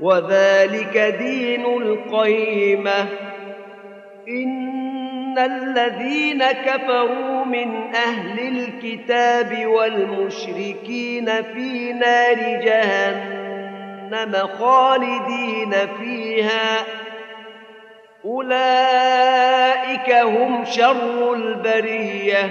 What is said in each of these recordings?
وذلك دين القيمة. إن الذين كفروا من أهل الكتاب والمشركين في نار جهنم خالدين فيها. أولئك هم شر البرية.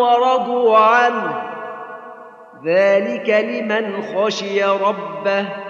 ورضوا عنه. ذلك لمن خشي ربه.